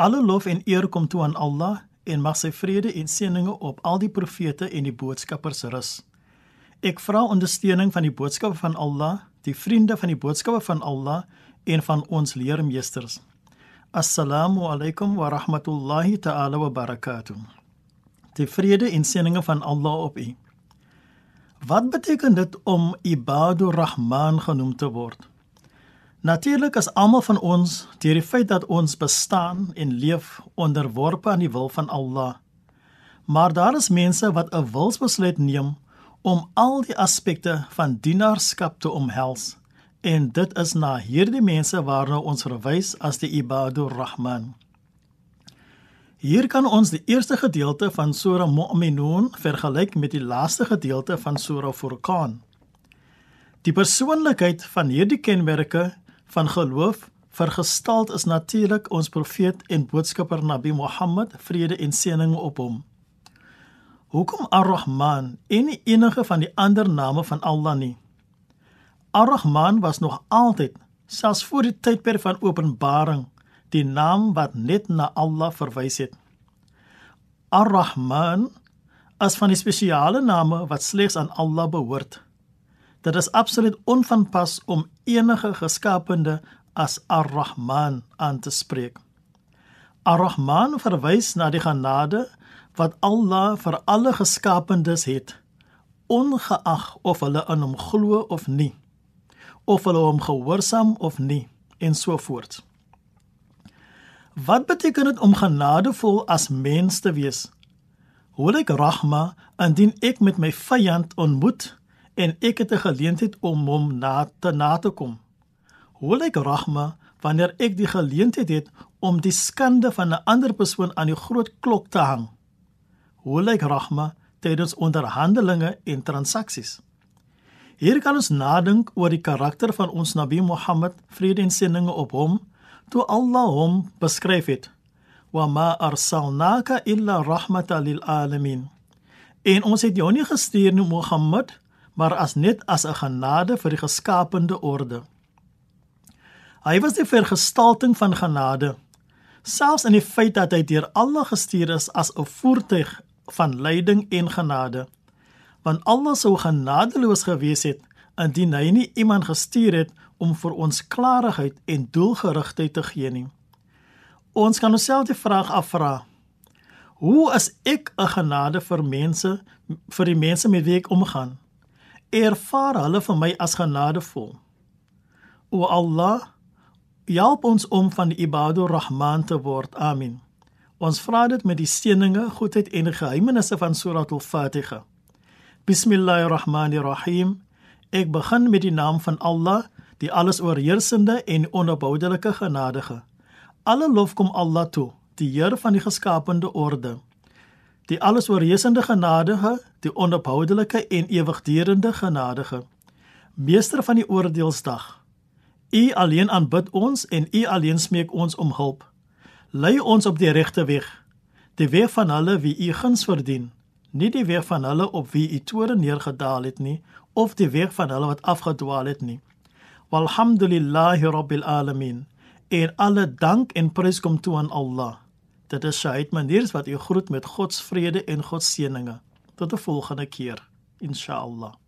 Alle lof en eer kom toe aan Allah en mag sy vrede en seëninge op al die profete en die boodskappers rus. Ek vra ondersteuning van die boodskappe van Allah, die vriende van die boodskappe van Allah en van ons leermeesters. Assalamu alaykum wa rahmatullahi ta'ala wa barakatuh. Die vrede en seëninge van Allah op u. Wat beteken dit om Ibadur Rahman genoem te word? Natuurlik is almal van ons deur die feit dat ons bestaan en leef onderworpe aan die wil van Allah. Maar daar is mense wat 'n wilsbesluit neem om al die aspekte van dienaarskap te omhels en dit is na hierdie mense waarna ons verwys as die Ibadur Rahman. Hier kan ons die eerste gedeelte van Surah Mu'minun vergelyk met die laaste gedeelte van Surah Furqan. Die persoonlikheid van hierdie kenmerke van geloof vergestald is natuurlik ons profeet en boodskapper Nabi Muhammad vrede en seëning op hom. Hoekom Ar-Rahman en nie enige van die ander name van Allah nie? Ar-Rahman was nog altyd, selfs voor die tydperk van Openbaring, die naam wat net na Allah verwys het. Ar-Rahman is van die spesiale name wat slegs aan Allah behoort. Dit is absoluut onvanpas om enige geskapende as Ar-Rahman aan te spreek. Ar-Rahman verwys na die genade wat Allah vir alle geskapendes het, ongeag of hulle in hom glo of nie, of hulle hom gehoorsaam of nie en so voort. Wat beteken dit om genadevol as mens te wees? Hoe lyk rahma indien ek met my vyand ontmoet en ek het 'n geleentheid om hom na te na te kom? Hoe lyk rahma wanneer ek die geleentheid het om die skande van 'n ander persoon aan die groot klok te hang? Hoe lyk rahma tydens onderhandelinge en transaksies? Hier kan ons nadink oor die karakter van ons Nabi Mohammed, vrede en seëninge op hom, toe Allah hom beskryf het: "Wa ma arsalnaka illa rahmatan lil alamin." En ons het jou nie gestuur nie Mohammed, maar as net as 'n genade vir die geskapende orde. Hy was die vergestalting van genade, selfs in die feit dat hy deur Allah gestuur is as 'n voertuig van lyding en genade. Want Allah sou genadeloos gewees het indien hy nie iemand gestuur het om vir ons klarigheid en doelgerigtheid te gee nie. Ons kan onsself die vraag afvra: Hoe is ek 'n genade vir mense vir die mense met wie ek omgaan? Ervaar hulle vir my as genadevol? O Allah, help ons om van die Ibadur Rahman te word. Amen. Ons vra dit met die seëninge, goedheid en geheimenisse van Surah Al-Fatiha. Bismillahirrahmanirrahim. Ek begin met die naam van Allah, die alles oorheersende en onophoudelike genadige. Alle lof kom Allah toe, die Heer van die geskapende orde. Die alles oorheersende genadige, die onophoudelike en ewigdurende genadige. Meester van die oordeelsdag. U alleen aanbid ons en U alleen smeek ons om hulp. Lei ons op die regte weg, die weg van hulle wie U guns verdien nie die weg van hulle op wie u toren neergedaal het nie of die weg van hulle wat afgedwaal het nie walhamdulillahi rabbil alamin en alle dank en prys kom toe aan Allah dit is Shahid Maniers wat u groet met God se vrede en God se seëninge. Tot 'n volgende keer inshallah